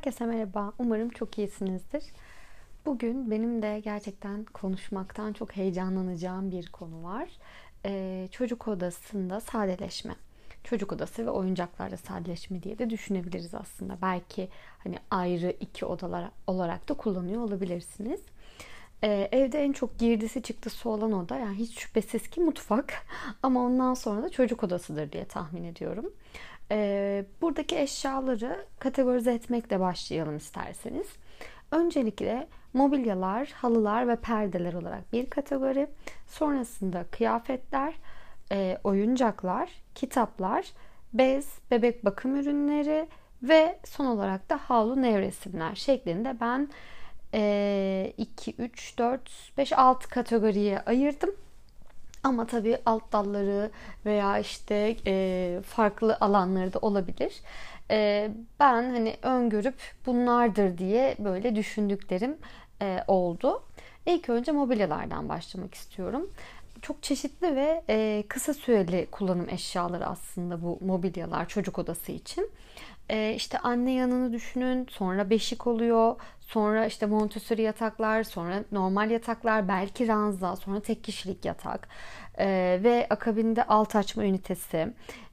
Herkese merhaba. Umarım çok iyisinizdir. Bugün benim de gerçekten konuşmaktan çok heyecanlanacağım bir konu var. Ee, çocuk odasında sadeleşme. Çocuk odası ve oyuncaklarda sadeleşme diye de düşünebiliriz aslında. Belki hani ayrı iki odalar olarak da kullanıyor olabilirsiniz. Ee, evde en çok girdisi çıktısı olan oda yani hiç şüphesiz ki mutfak ama ondan sonra da çocuk odasıdır diye tahmin ediyorum. Ee, buradaki eşyaları kategorize etmekle başlayalım isterseniz. Öncelikle mobilyalar, halılar ve perdeler olarak bir kategori. Sonrasında kıyafetler, e, oyuncaklar, kitaplar, bez, bebek bakım ürünleri ve son olarak da havlu nevresimler şeklinde ben 2, 3, 4, 5, 6 kategoriye ayırdım. Ama tabii alt dalları veya işte e, farklı alanları da olabilir. E, ben hani öngörüp bunlardır diye böyle düşündüklerim e, oldu. İlk önce mobilyalardan başlamak istiyorum. Çok çeşitli ve e, kısa süreli kullanım eşyaları aslında bu mobilyalar çocuk odası için. E, işte anne yanını düşünün, sonra beşik oluyor, sonra işte Montessori yataklar, sonra normal yataklar, belki ranza, sonra tek kişilik yatak e, ve akabinde alt açma ünitesi,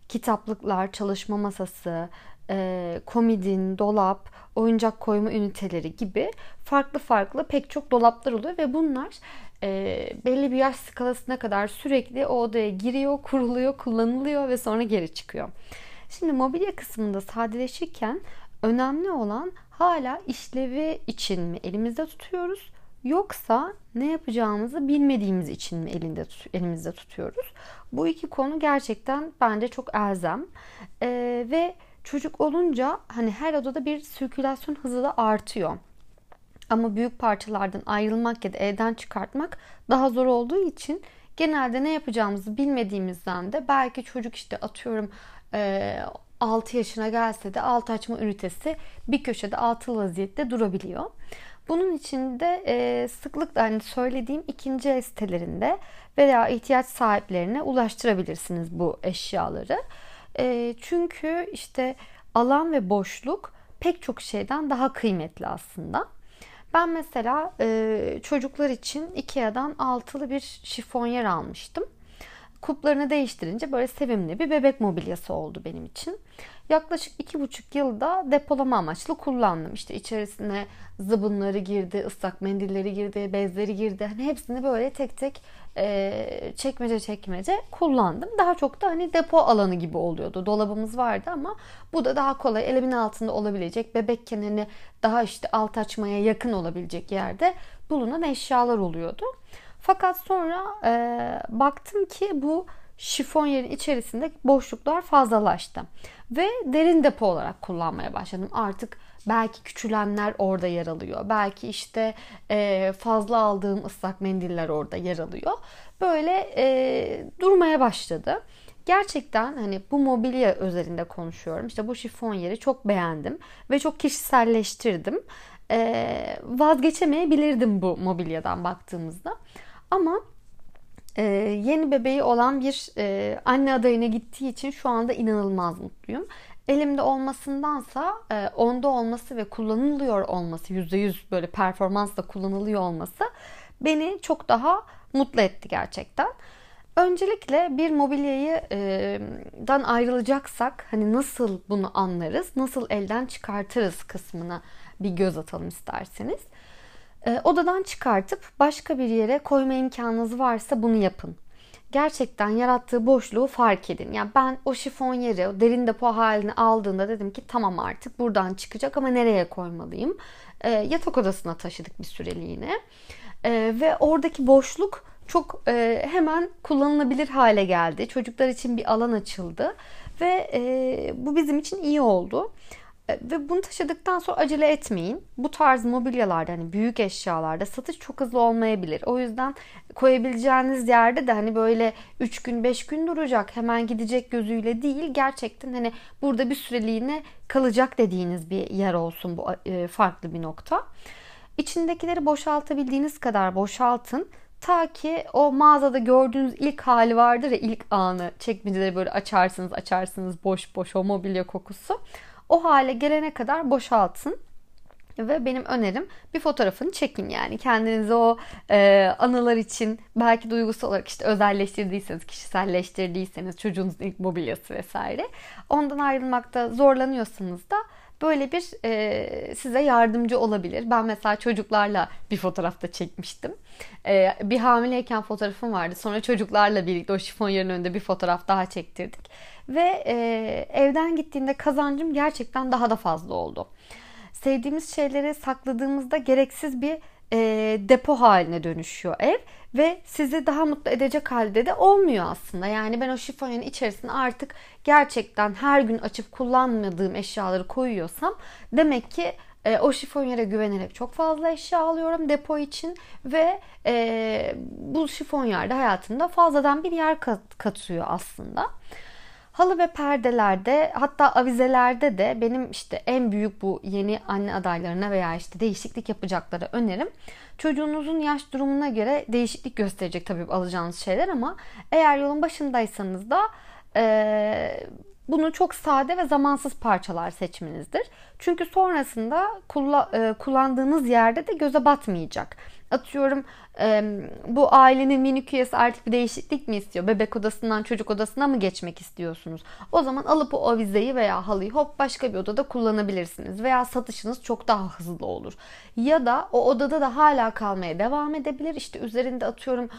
kitaplıklar, çalışma masası, e, komodin, dolap, oyuncak koyma üniteleri gibi farklı farklı pek çok dolaplar oluyor ve bunlar e, belli bir yaş skalasına kadar sürekli o odaya giriyor, kuruluyor, kullanılıyor ve sonra geri çıkıyor. Şimdi mobilya kısmında sadeleşirken önemli olan hala işlevi için mi elimizde tutuyoruz yoksa ne yapacağımızı bilmediğimiz için mi elinde elimizde tutuyoruz? Bu iki konu gerçekten bence çok elzem ee, ve çocuk olunca hani her odada bir sirkülasyon hızı da artıyor. Ama büyük parçalardan ayrılmak ya da evden çıkartmak daha zor olduğu için genelde ne yapacağımızı bilmediğimizden de belki çocuk işte atıyorum 6 yaşına gelse de alt açma ünitesi bir köşede altılı vaziyette durabiliyor. Bunun için de e, sıklıkla hani söylediğim ikinci el sitelerinde veya ihtiyaç sahiplerine ulaştırabilirsiniz bu eşyaları. E, çünkü işte alan ve boşluk pek çok şeyden daha kıymetli aslında. Ben mesela e, çocuklar için Ikea'dan altılı bir şifonyer almıştım. Kuplarını değiştirince böyle sevimli bir bebek mobilyası oldu benim için. Yaklaşık iki buçuk yılda depolama amaçlı kullandım. İşte içerisine zıbınları girdi, ıslak mendilleri girdi, bezleri girdi. Hani hepsini böyle tek tek e, çekmece çekmece kullandım. Daha çok da hani depo alanı gibi oluyordu. Dolabımız vardı ama bu da daha kolay elimin altında olabilecek bebekken hani daha işte alt açmaya yakın olabilecek yerde bulunan eşyalar oluyordu. Fakat sonra e, baktım ki bu şifon yerin içerisinde boşluklar fazlalaştı. Ve derin depo olarak kullanmaya başladım. Artık belki küçülenler orada yer alıyor. Belki işte e, fazla aldığım ıslak mendiller orada yer alıyor. Böyle e, durmaya başladı. Gerçekten hani bu mobilya özelinde konuşuyorum. İşte bu şifon yeri çok beğendim ve çok kişiselleştirdim. E, vazgeçemeyebilirdim bu mobilyadan baktığımızda. Ama e, yeni bebeği olan bir e, anne adayına gittiği için şu anda inanılmaz mutluyum. Elimde olmasındansa e, onda olması ve kullanılıyor olması %100 böyle performansla kullanılıyor olması beni çok daha mutlu etti gerçekten. Öncelikle bir mobilyayı e, dan ayrılacaksak hani nasıl bunu anlarız, nasıl elden çıkartırız kısmına bir göz atalım isterseniz. E, odadan çıkartıp başka bir yere koyma imkanınız varsa bunu yapın. Gerçekten yarattığı boşluğu fark edin. Yani ben o şifon yeri, o derin depo halini aldığında dedim ki tamam artık buradan çıkacak ama nereye koymalıyım? E, yatak odasına taşıdık bir süreliğine. E, ve oradaki boşluk çok e, hemen kullanılabilir hale geldi. Çocuklar için bir alan açıldı ve e, bu bizim için iyi oldu. E, ve bunu taşıdıktan sonra acele etmeyin. Bu tarz mobilyalarda hani büyük eşyalarda satış çok hızlı olmayabilir. O yüzden koyabileceğiniz yerde de hani böyle 3 gün 5 gün duracak hemen gidecek gözüyle değil. Gerçekten hani burada bir süreliğine kalacak dediğiniz bir yer olsun bu e, farklı bir nokta. İçindekileri boşaltabildiğiniz kadar boşaltın. Ta ki o mağazada gördüğünüz ilk hali vardır ya ilk anı çekmeceleri böyle açarsınız açarsınız boş boş o mobilya kokusu o hale gelene kadar boşaltın. Ve benim önerim bir fotoğrafını çekin yani kendinizi o e, anılar için belki duygusal olarak işte özelleştirdiyseniz, kişiselleştirdiyseniz çocuğunuzun ilk mobilyası vesaire ondan ayrılmakta zorlanıyorsanız da böyle bir e, size yardımcı olabilir. Ben mesela çocuklarla bir fotoğrafta çekmiştim. E, bir hamileyken fotoğrafım vardı. Sonra çocuklarla birlikte o şifonyerin önünde bir fotoğraf daha çektirdik. Ve e, evden gittiğinde kazancım gerçekten daha da fazla oldu. Sevdiğimiz şeyleri sakladığımızda gereksiz bir e, depo haline dönüşüyor ev ve sizi daha mutlu edecek halde de olmuyor aslında. Yani ben o şifonyerin içerisine artık gerçekten her gün açıp kullanmadığım eşyaları koyuyorsam demek ki e, o şifonyere güvenerek çok fazla eşya alıyorum depo için ve e, bu şifonyerde hayatımda fazladan bir yer kat, katıyor aslında. Halı ve perdelerde hatta avizelerde de benim işte en büyük bu yeni anne adaylarına veya işte değişiklik yapacakları önerim. Çocuğunuzun yaş durumuna göre değişiklik gösterecek tabii alacağınız şeyler ama eğer yolun başındaysanız da e, bunu çok sade ve zamansız parçalar seçmenizdir. Çünkü sonrasında kullandığınız yerde de göze batmayacak. Atıyorum bu ailenin minik üyesi artık bir değişiklik mi istiyor? Bebek odasından çocuk odasına mı geçmek istiyorsunuz? O zaman alıp o avizeyi veya halıyı hop başka bir odada kullanabilirsiniz. Veya satışınız çok daha hızlı olur. Ya da o odada da hala kalmaya devam edebilir. İşte üzerinde atıyorum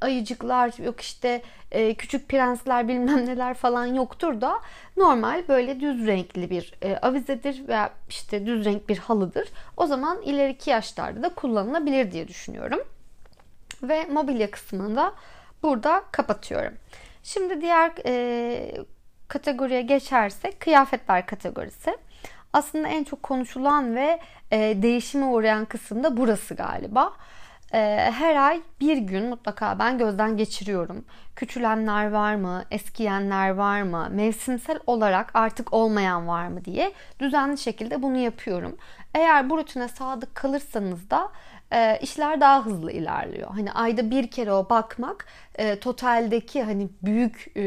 ayıcıklar yok işte e, küçük prensler bilmem neler falan yoktur da normal böyle düz renkli bir e, avizedir veya işte düz renk bir halıdır. O zaman ileriki yaşlarda da kullanılabilir diye düşünüyorum. Ve mobilya kısmını da burada kapatıyorum. Şimdi diğer e, kategoriye geçersek kıyafetler kategorisi. Aslında en çok konuşulan ve e, değişime uğrayan kısım da burası galiba. Ee, her ay bir gün mutlaka ben gözden geçiriyorum. Küçülenler var mı, eskiyenler var mı, mevsimsel olarak artık olmayan var mı diye düzenli şekilde bunu yapıyorum. Eğer bu rutine sadık kalırsanız da e, işler daha hızlı ilerliyor. Hani ayda bir kere o bakmak e, totaldeki hani büyük e,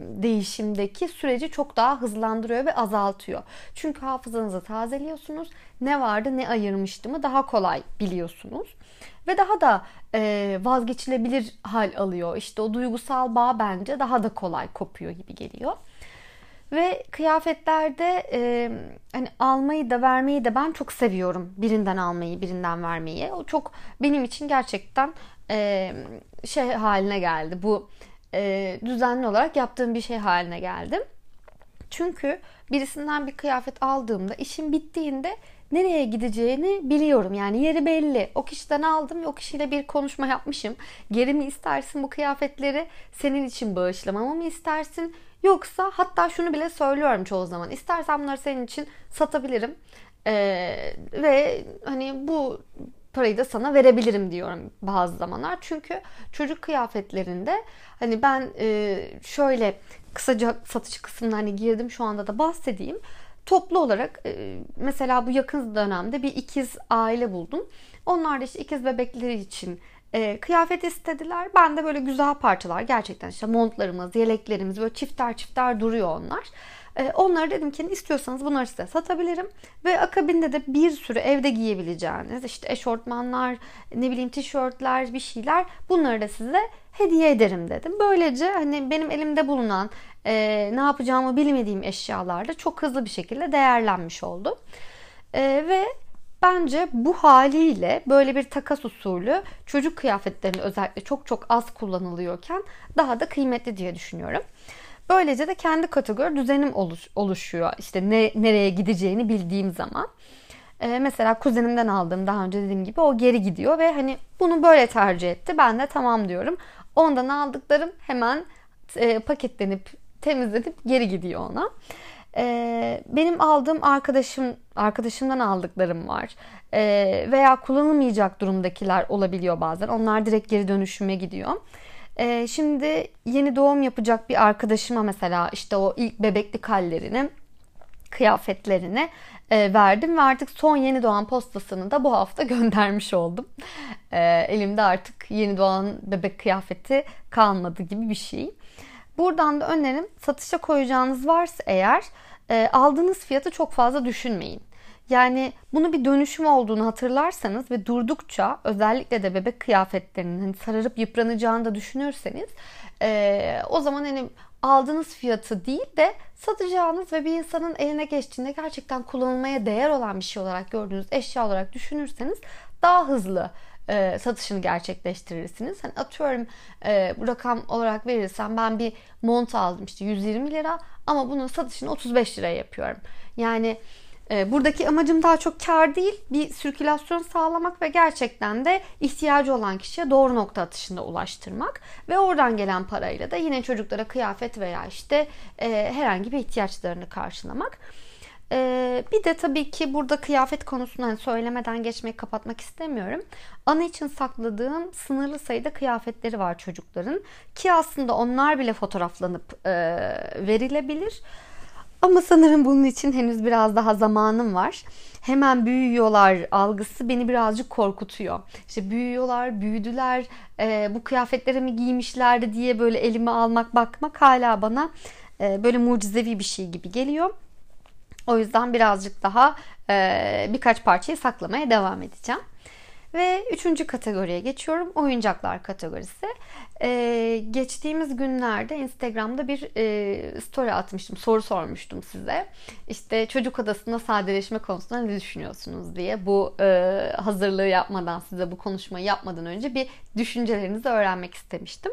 değişimdeki süreci çok daha hızlandırıyor ve azaltıyor. Çünkü hafızanızı tazeliyorsunuz. Ne vardı ne ayırmıştımı daha kolay biliyorsunuz ve daha da e, vazgeçilebilir hal alıyor. İşte o duygusal bağ bence daha da kolay kopuyor gibi geliyor. Ve kıyafetlerde e, hani almayı da vermeyi de ben çok seviyorum. Birinden almayı, birinden vermeyi. O çok benim için gerçekten e, şey haline geldi. Bu e, düzenli olarak yaptığım bir şey haline geldi. Çünkü birisinden bir kıyafet aldığımda işim bittiğinde nereye gideceğini biliyorum. Yani yeri belli. O kişiden aldım ve o kişiyle bir konuşma yapmışım. Geri mi istersin bu kıyafetleri? Senin için bağışlamamı mı istersin? Yoksa hatta şunu bile söylüyorum çoğu zaman. İstersen bunları senin için satabilirim. Ee, ve hani bu parayı da sana verebilirim diyorum bazı zamanlar. Çünkü çocuk kıyafetlerinde hani ben e, şöyle kısaca satış kısmına hani girdim şu anda da bahsedeyim toplu olarak e, mesela bu yakın dönemde bir ikiz aile buldum. Onlar da işte ikiz bebekleri için e, kıyafet istediler. Ben de böyle güzel parçalar gerçekten işte montlarımız, yeleklerimiz böyle çifter çifter duruyor onlar. E, onlara dedim ki istiyorsanız bunları size satabilirim. Ve akabinde de bir sürü evde giyebileceğiniz işte eşortmanlar, ne bileyim tişörtler, bir şeyler bunları da size hediye ederim dedim. Böylece hani benim elimde bulunan e, ne yapacağımı bilmediğim eşyalar da çok hızlı bir şekilde değerlenmiş oldu. E, ve Bence bu haliyle böyle bir takas usulü çocuk kıyafetlerinde özellikle çok çok az kullanılıyorken daha da kıymetli diye düşünüyorum. Böylece de kendi kategori düzenim oluş, oluşuyor. İşte ne, nereye gideceğini bildiğim zaman. Ee, mesela kuzenimden aldığım daha önce dediğim gibi o geri gidiyor ve hani bunu böyle tercih etti. Ben de tamam diyorum. Ondan aldıklarım hemen e, paketlenip temizlenip geri gidiyor ona. E, benim aldığım arkadaşım arkadaşımdan aldıklarım var. E, veya kullanılmayacak durumdakiler olabiliyor bazen. Onlar direkt geri dönüşüme gidiyor. E, şimdi yeni doğum yapacak bir arkadaşıma mesela işte o ilk bebeklik hallerini kıyafetlerini e, verdim ve artık son yeni doğan postasını da bu hafta göndermiş oldum. E, elimde artık yeni doğan bebek kıyafeti kalmadı gibi bir şey. Buradan da önerim satışa koyacağınız varsa eğer e, aldığınız fiyatı çok fazla düşünmeyin. Yani bunu bir dönüşüm olduğunu hatırlarsanız ve durdukça özellikle de bebek kıyafetlerinin hani sararıp yıpranacağını da düşünürseniz e, o zaman hani aldığınız fiyatı değil de satacağınız ve bir insanın eline geçtiğinde gerçekten kullanılmaya değer olan bir şey olarak gördüğünüz eşya olarak düşünürseniz daha hızlı e, satışını gerçekleştirirsiniz. Hani atıyorum e, rakam olarak verirsem ben bir mont aldım işte 120 lira ama bunun satışını 35 liraya yapıyorum. Yani e, buradaki amacım daha çok kar değil, bir sirkülasyon sağlamak ve gerçekten de ihtiyacı olan kişiye doğru nokta atışında ulaştırmak ve oradan gelen parayla da yine çocuklara kıyafet veya işte herhangi bir ihtiyaçlarını karşılamak. Ee, bir de tabii ki burada kıyafet konusunu hani söylemeden geçmek kapatmak istemiyorum. Ana için sakladığım sınırlı sayıda kıyafetleri var çocukların. Ki aslında onlar bile fotoğraflanıp e, verilebilir. Ama sanırım bunun için henüz biraz daha zamanım var. Hemen büyüyorlar algısı beni birazcık korkutuyor. İşte büyüyorlar, büyüdüler, e, bu kıyafetleri mi giymişlerdi diye böyle elime almak bakmak hala bana e, böyle mucizevi bir şey gibi geliyor. O yüzden birazcık daha e, birkaç parçayı saklamaya devam edeceğim. Ve üçüncü kategoriye geçiyorum. Oyuncaklar kategorisi. Ee, geçtiğimiz günlerde Instagram'da bir e, story atmıştım. Soru sormuştum size. İşte çocuk odasında sadeleşme konusunda ne düşünüyorsunuz diye. Bu e, hazırlığı yapmadan size bu konuşmayı yapmadan önce bir düşüncelerinizi öğrenmek istemiştim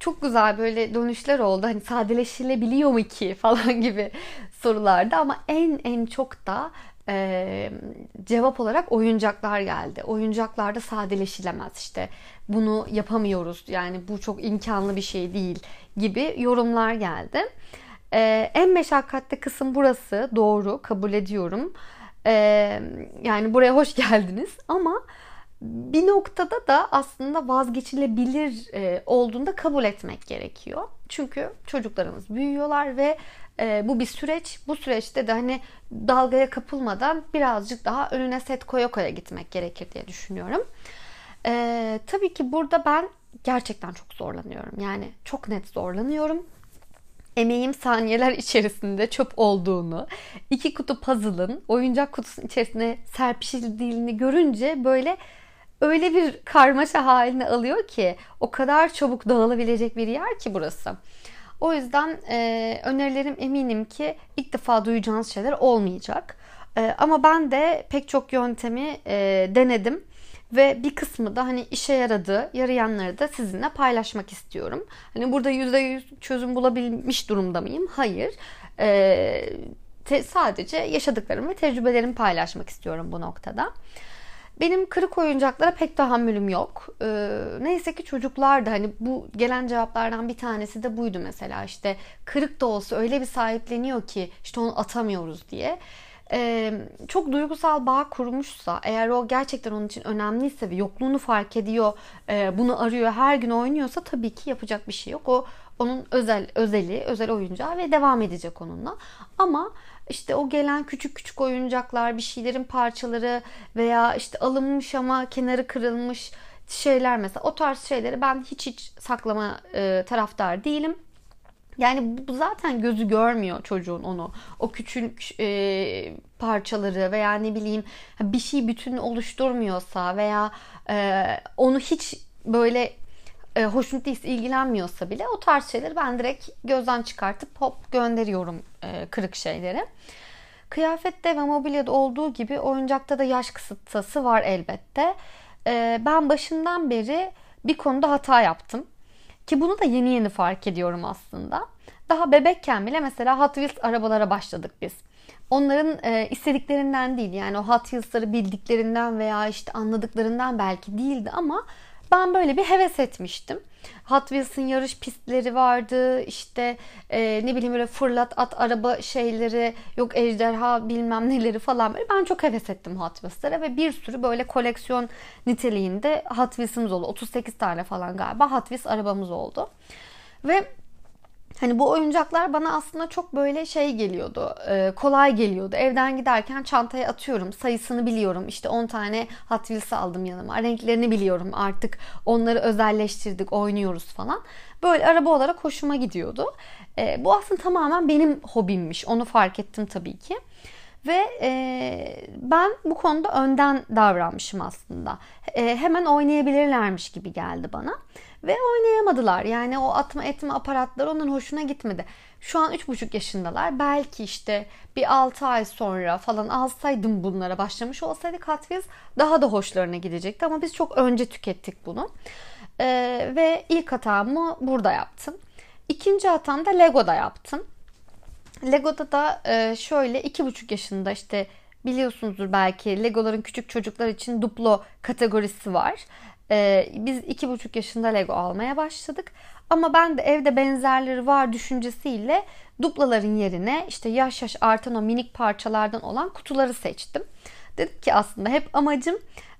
çok güzel böyle dönüşler oldu. Hani sadeleşilebiliyor mu ki falan gibi sorularda ama en en çok da e, cevap olarak oyuncaklar geldi. Oyuncaklarda sadeleşilemez işte. Bunu yapamıyoruz. Yani bu çok imkanlı bir şey değil gibi yorumlar geldi. E, en meşakkatli kısım burası. Doğru kabul ediyorum. E, yani buraya hoş geldiniz ama bir noktada da aslında vazgeçilebilir e, olduğunda kabul etmek gerekiyor. Çünkü çocuklarımız büyüyorlar ve e, bu bir süreç. Bu süreçte de hani dalgaya kapılmadan birazcık daha önüne set koya koya gitmek gerekir diye düşünüyorum. E, tabii ki burada ben gerçekten çok zorlanıyorum. Yani çok net zorlanıyorum emeğim saniyeler içerisinde çöp olduğunu, iki kutu puzzle'ın oyuncak kutusunun içerisine serpişildiğini görünce böyle öyle bir karmaşa haline alıyor ki o kadar çabuk dağılabilecek bir yer ki burası. O yüzden e, önerilerim eminim ki ilk defa duyacağınız şeyler olmayacak. E, ama ben de pek çok yöntemi e, denedim ve bir kısmı da hani işe yaradı, yarayanları da sizinle paylaşmak istiyorum. Hani burada %100 çözüm bulabilmiş durumda mıyım? Hayır. E, te, sadece yaşadıklarım ve tecrübelerimi paylaşmak istiyorum bu noktada. Benim kırık oyuncaklara pek tahammülüm yok. Ee, neyse ki çocuklar da hani bu gelen cevaplardan bir tanesi de buydu mesela işte kırık da olsa öyle bir sahipleniyor ki işte onu atamıyoruz diye. Ee, çok duygusal bağ kurmuşsa eğer o gerçekten onun için önemliyse ve yokluğunu fark ediyor e, bunu arıyor her gün oynuyorsa tabii ki yapacak bir şey yok. O onun özel özeli, özel oyuncağı ve devam edecek onunla. Ama işte o gelen küçük küçük oyuncaklar, bir şeylerin parçaları veya işte alınmış ama kenarı kırılmış şeyler mesela o tarz şeyleri ben hiç hiç saklama e, taraftar değilim. Yani bu zaten gözü görmüyor çocuğun onu. O küçük e, parçaları veya ne bileyim bir şey bütün oluşturmuyorsa veya e, onu hiç böyle e, hoşnut değilse, ilgilenmiyorsa bile o tarz şeyleri ben direkt gözden çıkartıp hop gönderiyorum e, kırık şeyleri. Kıyafette ve mobilyada olduğu gibi oyuncakta da yaş kısıtası var elbette. E, ben başından beri bir konuda hata yaptım. Ki bunu da yeni yeni fark ediyorum aslında. Daha bebekken bile mesela Hot Wheels arabalara başladık biz. Onların e, istediklerinden değil yani o Hot Wheels'ları bildiklerinden veya işte anladıklarından belki değildi ama ben böyle bir heves etmiştim. Hot Wheels'ın yarış pistleri vardı. İşte e, ne bileyim böyle fırlat at araba şeyleri yok ejderha bilmem neleri falan böyle. Ben çok heves ettim Hot Wheels'lara ve bir sürü böyle koleksiyon niteliğinde Hot Wheels'ımız oldu. 38 tane falan galiba Hot Wheels arabamız oldu. Ve Hani bu oyuncaklar bana aslında çok böyle şey geliyordu, e, kolay geliyordu. Evden giderken çantaya atıyorum, sayısını biliyorum. İşte 10 tane Hot Wheels aldım yanıma, renklerini biliyorum. Artık onları özelleştirdik, oynuyoruz falan. Böyle araba olarak hoşuma gidiyordu. E, bu aslında tamamen benim hobimmiş, onu fark ettim tabii ki. Ve e, ben bu konuda önden davranmışım aslında. E, hemen oynayabilirlermiş gibi geldi bana. Ve oynayamadılar. Yani o atma etme aparatları onun hoşuna gitmedi. Şu an 3,5 yaşındalar. Belki işte bir 6 ay sonra falan alsaydım bunlara başlamış olsaydı Wheels daha da hoşlarına gidecekti. Ama biz çok önce tükettik bunu. Ee, ve ilk hatamı burada yaptım. İkinci hatamda Lego'da yaptım. Lego'da da e, şöyle 2,5 yaşında işte biliyorsunuzdur belki Legoların küçük çocuklar için duplo kategorisi var. Ee, biz iki buçuk yaşında Lego almaya başladık. Ama ben de evde benzerleri var düşüncesiyle duplaların yerine işte yaş yaş artan o minik parçalardan olan kutuları seçtim. Dedim ki aslında hep amacım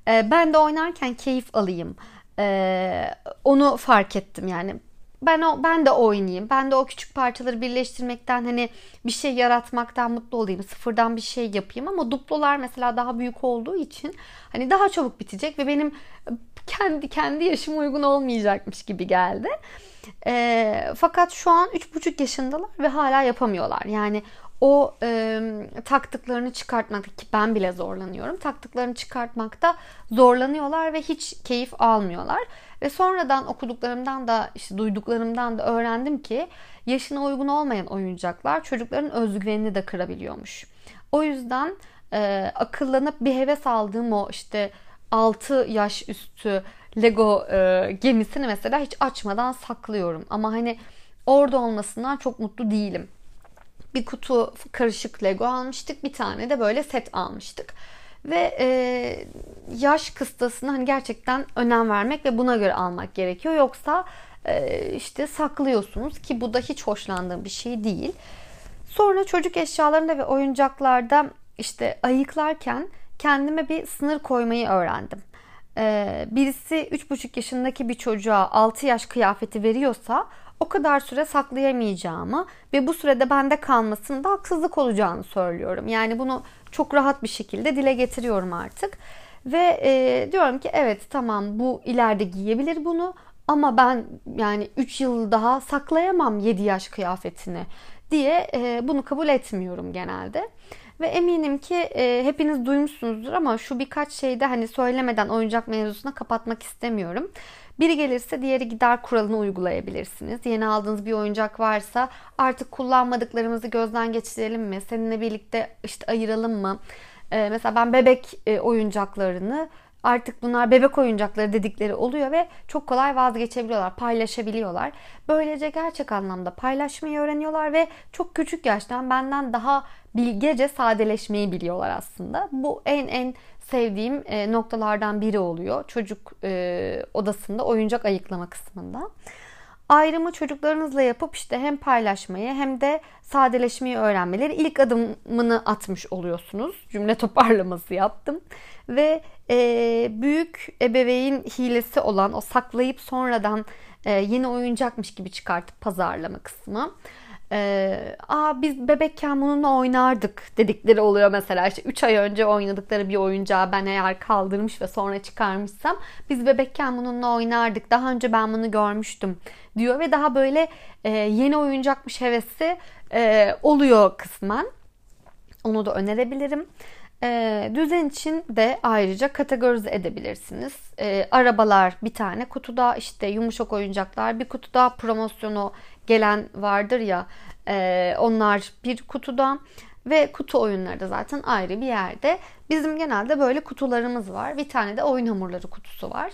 e, ben de oynarken keyif alayım. E, onu fark ettim yani ben o ben de oynayayım. Ben de o küçük parçaları birleştirmekten hani bir şey yaratmaktan mutlu olayım. Sıfırdan bir şey yapayım ama duplolar mesela daha büyük olduğu için hani daha çabuk bitecek ve benim kendi kendi yaşıma uygun olmayacakmış gibi geldi. E, fakat şu an 3,5 yaşındalar ve hala yapamıyorlar. Yani o e, taktıklarını çıkartmakta ki ben bile zorlanıyorum. Taktıklarını çıkartmakta zorlanıyorlar ve hiç keyif almıyorlar. Ve sonradan okuduklarımdan da işte duyduklarımdan da öğrendim ki yaşına uygun olmayan oyuncaklar çocukların özgüvenini de kırabiliyormuş. O yüzden e, akıllanıp bir heves aldığım o işte 6 yaş üstü Lego e, gemisini mesela hiç açmadan saklıyorum. Ama hani orada olmasından çok mutlu değilim. Bir kutu karışık Lego almıştık. Bir tane de böyle set almıştık. Ve e, yaş kıstasına hani gerçekten önem vermek ve buna göre almak gerekiyor. Yoksa e, işte saklıyorsunuz ki bu da hiç hoşlandığım bir şey değil. Sonra çocuk eşyalarında ve oyuncaklarda işte ayıklarken kendime bir sınır koymayı öğrendim. Ee, birisi 3,5 yaşındaki bir çocuğa 6 yaş kıyafeti veriyorsa o kadar süre saklayamayacağımı ve bu sürede bende kalmasının haksızlık olacağını söylüyorum. Yani bunu çok rahat bir şekilde dile getiriyorum artık. Ve e, diyorum ki evet tamam bu ileride giyebilir bunu ama ben yani 3 yıl daha saklayamam 7 yaş kıyafetini diye e, bunu kabul etmiyorum genelde. Ve eminim ki e, hepiniz duymuşsunuzdur ama şu birkaç şeyde hani söylemeden oyuncak mevzusuna kapatmak istemiyorum. Biri gelirse diğeri gider kuralını uygulayabilirsiniz. Yeni aldığınız bir oyuncak varsa artık kullanmadıklarımızı gözden geçirelim mi? Seninle birlikte işte ayıralım mı? Ee, mesela ben bebek e, oyuncaklarını artık bunlar bebek oyuncakları dedikleri oluyor ve çok kolay vazgeçebiliyorlar, paylaşabiliyorlar. Böylece gerçek anlamda paylaşmayı öğreniyorlar ve çok küçük yaştan benden daha bilgece sadeleşmeyi biliyorlar aslında. Bu en en sevdiğim e, noktalardan biri oluyor. Çocuk e, odasında oyuncak ayıklama kısmında. Ayrımı çocuklarınızla yapıp işte hem paylaşmayı hem de sadeleşmeyi öğrenmeleri ilk adımını atmış oluyorsunuz. Cümle toparlaması yaptım. Ve e, büyük ebeveyn hilesi olan o saklayıp sonradan e, yeni oyuncakmış gibi çıkartıp pazarlama kısmı. Ee, Aa biz bebekken bununla oynardık dedikleri oluyor mesela işte 3 ay önce oynadıkları bir oyuncağı ben eğer kaldırmış ve sonra çıkarmışsam biz bebekken bununla oynardık daha önce ben bunu görmüştüm diyor ve daha böyle e, yeni oyuncakmış hevesi e, oluyor kısmen onu da önerebilirim. E, düzen için de ayrıca kategorize edebilirsiniz. E, arabalar bir tane kutuda işte yumuşak oyuncaklar bir kutuda promosyonu gelen vardır ya e, onlar bir kutuda ve kutu oyunları da zaten ayrı bir yerde. Bizim genelde böyle kutularımız var. Bir tane de oyun hamurları kutusu var.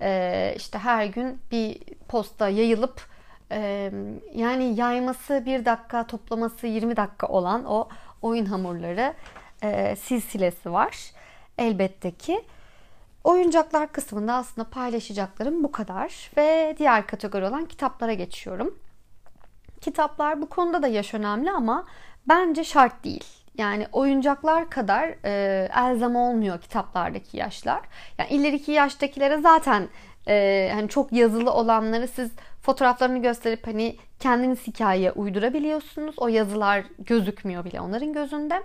Ee, işte her gün bir posta yayılıp e, yani yayması bir dakika, toplaması 20 dakika olan o oyun hamurları e, silsilesi var. Elbette ki. Oyuncaklar kısmında aslında paylaşacaklarım bu kadar. Ve diğer kategori olan kitaplara geçiyorum. Kitaplar bu konuda da yaş önemli ama bence şart değil. Yani oyuncaklar kadar e, elzem olmuyor kitaplardaki yaşlar. Yani ileriki yaştakilere zaten e, hani çok yazılı olanları siz fotoğraflarını gösterip hani kendiniz hikaye uydurabiliyorsunuz. O yazılar gözükmüyor bile onların gözünde.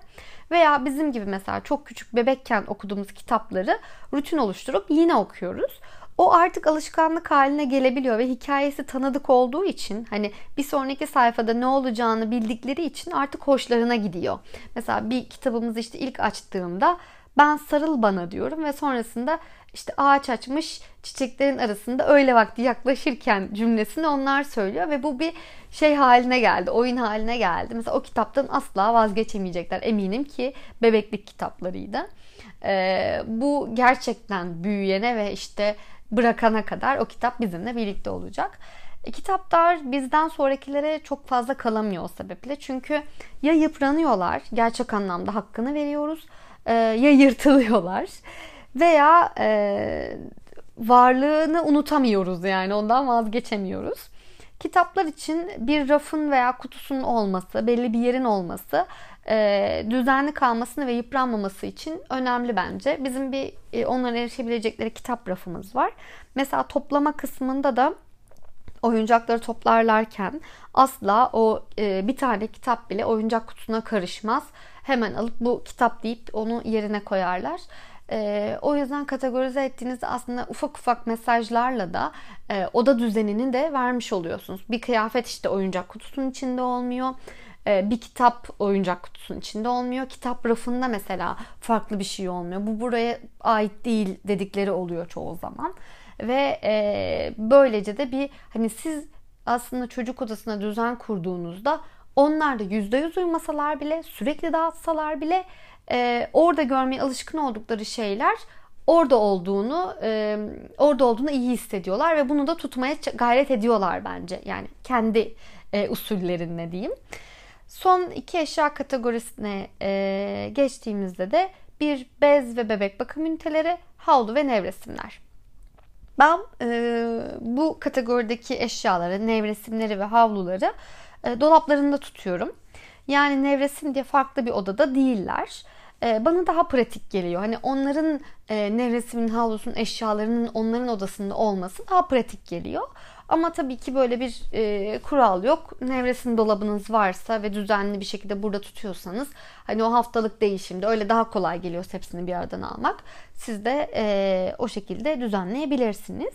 Veya bizim gibi mesela çok küçük bebekken okuduğumuz kitapları rutin oluşturup yine okuyoruz. O artık alışkanlık haline gelebiliyor ve hikayesi tanıdık olduğu için hani bir sonraki sayfada ne olacağını bildikleri için artık hoşlarına gidiyor. Mesela bir kitabımızı işte ilk açtığımda ben sarıl bana diyorum ve sonrasında işte ağaç açmış çiçeklerin arasında öyle vakti yaklaşırken cümlesini onlar söylüyor ve bu bir şey haline geldi, oyun haline geldi. Mesela o kitaptan asla vazgeçemeyecekler. Eminim ki bebeklik kitaplarıydı. Ee, bu gerçekten büyüyene ve işte bırakana kadar o kitap bizimle birlikte olacak. E, kitaplar bizden sonrakilere çok fazla kalamıyor o sebeple. Çünkü ya yıpranıyorlar, gerçek anlamda hakkını veriyoruz, e, ya yırtılıyorlar veya e, varlığını unutamıyoruz yani ondan vazgeçemiyoruz. Kitaplar için bir rafın veya kutusunun olması, belli bir yerin olması e, düzenli kalmasını ve yıpranmaması için önemli bence. Bizim bir e, onlara erişebilecekleri kitap rafımız var. Mesela toplama kısmında da oyuncakları toplarlarken asla o e, bir tane kitap bile oyuncak kutusuna karışmaz. Hemen alıp bu kitap deyip onu yerine koyarlar. E, o yüzden kategorize ettiğinizde aslında ufak ufak mesajlarla da e, oda düzenini de vermiş oluyorsunuz. Bir kıyafet işte oyuncak kutusunun içinde olmuyor. E, bir kitap oyuncak kutusunun içinde olmuyor. Kitap rafında mesela farklı bir şey olmuyor. Bu buraya ait değil dedikleri oluyor çoğu zaman. Ve e, böylece de bir hani siz aslında çocuk odasına düzen kurduğunuzda onlar da %100 uymasalar bile sürekli dağıtsalar bile e, orada görmeye alışkın oldukları şeyler orada olduğunu e, orada olduğunu iyi hissediyorlar ve bunu da tutmaya gayret ediyorlar bence. Yani kendi e, usullerinde diyeyim. Son iki eşya kategorisine e, geçtiğimizde de bir bez ve bebek bakım üniteleri, havlu ve nevresimler. Ben e, bu kategorideki eşyaları, nevresimleri ve havluları e, dolaplarında tutuyorum. Yani nevresim diye farklı bir odada değiller. E, bana daha pratik geliyor. Hani onların e, nevresimin, havlusunun, eşyalarının onların odasında olması daha pratik geliyor. Ama tabii ki böyle bir e, kural yok. Nevresim dolabınız varsa ve düzenli bir şekilde burada tutuyorsanız hani o haftalık değişimde öyle daha kolay geliyor hepsini bir aradan almak. Siz de e, o şekilde düzenleyebilirsiniz.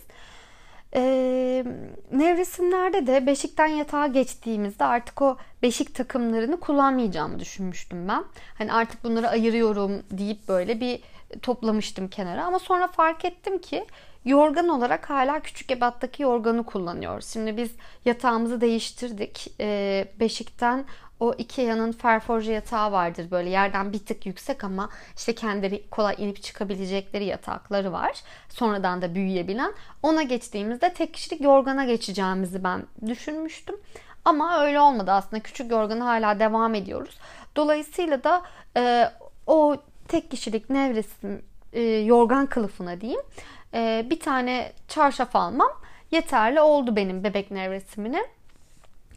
E, nevresimlerde de beşikten yatağa geçtiğimizde artık o beşik takımlarını kullanmayacağımı düşünmüştüm ben. Hani artık bunları ayırıyorum deyip böyle bir toplamıştım kenara ama sonra fark ettim ki Yorgan olarak hala küçük ebattaki yorganı kullanıyoruz. Şimdi biz yatağımızı değiştirdik. Ee, beşikten o Ikea'nın ferforje yatağı vardır. Böyle yerden bir tık yüksek ama işte kendileri kolay inip çıkabilecekleri yatakları var. Sonradan da büyüyebilen. Ona geçtiğimizde tek kişilik yorgana geçeceğimizi ben düşünmüştüm. Ama öyle olmadı aslında. Küçük yorgana hala devam ediyoruz. Dolayısıyla da e, o tek kişilik nevresim e, yorgan kılıfına diyeyim e, bir tane çarşaf almam yeterli oldu benim bebek nevresimine.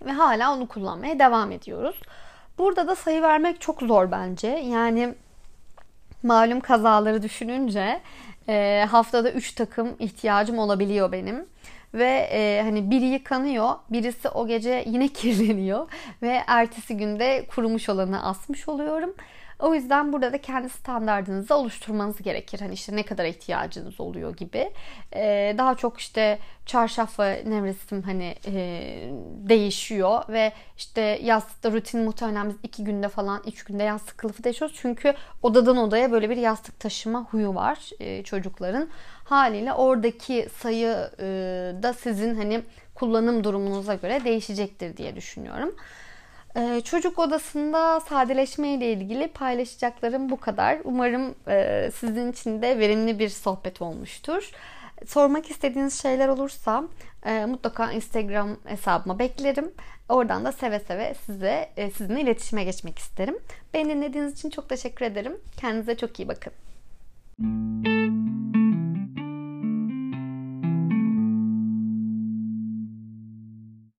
Ve hala onu kullanmaya devam ediyoruz. Burada da sayı vermek çok zor bence. Yani malum kazaları düşününce e, haftada 3 takım ihtiyacım olabiliyor benim. Ve e, hani biri yıkanıyor, birisi o gece yine kirleniyor ve ertesi günde kurumuş olanı asmış oluyorum. O yüzden burada da kendi standartınızı oluşturmanız gerekir. Hani işte ne kadar ihtiyacınız oluyor gibi. Ee, daha çok işte çarşaf ve nevresim hani e, değişiyor ve işte yastıkta rutin muhtemelen biz iki günde falan üç günde yastık kılıfı değişiyoruz. Çünkü odadan odaya böyle bir yastık taşıma huyu var e, çocukların. Haliyle oradaki sayı e, da sizin hani kullanım durumunuza göre değişecektir diye düşünüyorum. Ee, çocuk odasında sadeleşme ile ilgili paylaşacaklarım bu kadar. Umarım e, sizin için de verimli bir sohbet olmuştur. Sormak istediğiniz şeyler olursa e, mutlaka Instagram hesabıma beklerim. Oradan da seve seve size e, sizinle iletişime geçmek isterim. Beni dinlediğiniz için çok teşekkür ederim. Kendinize çok iyi bakın.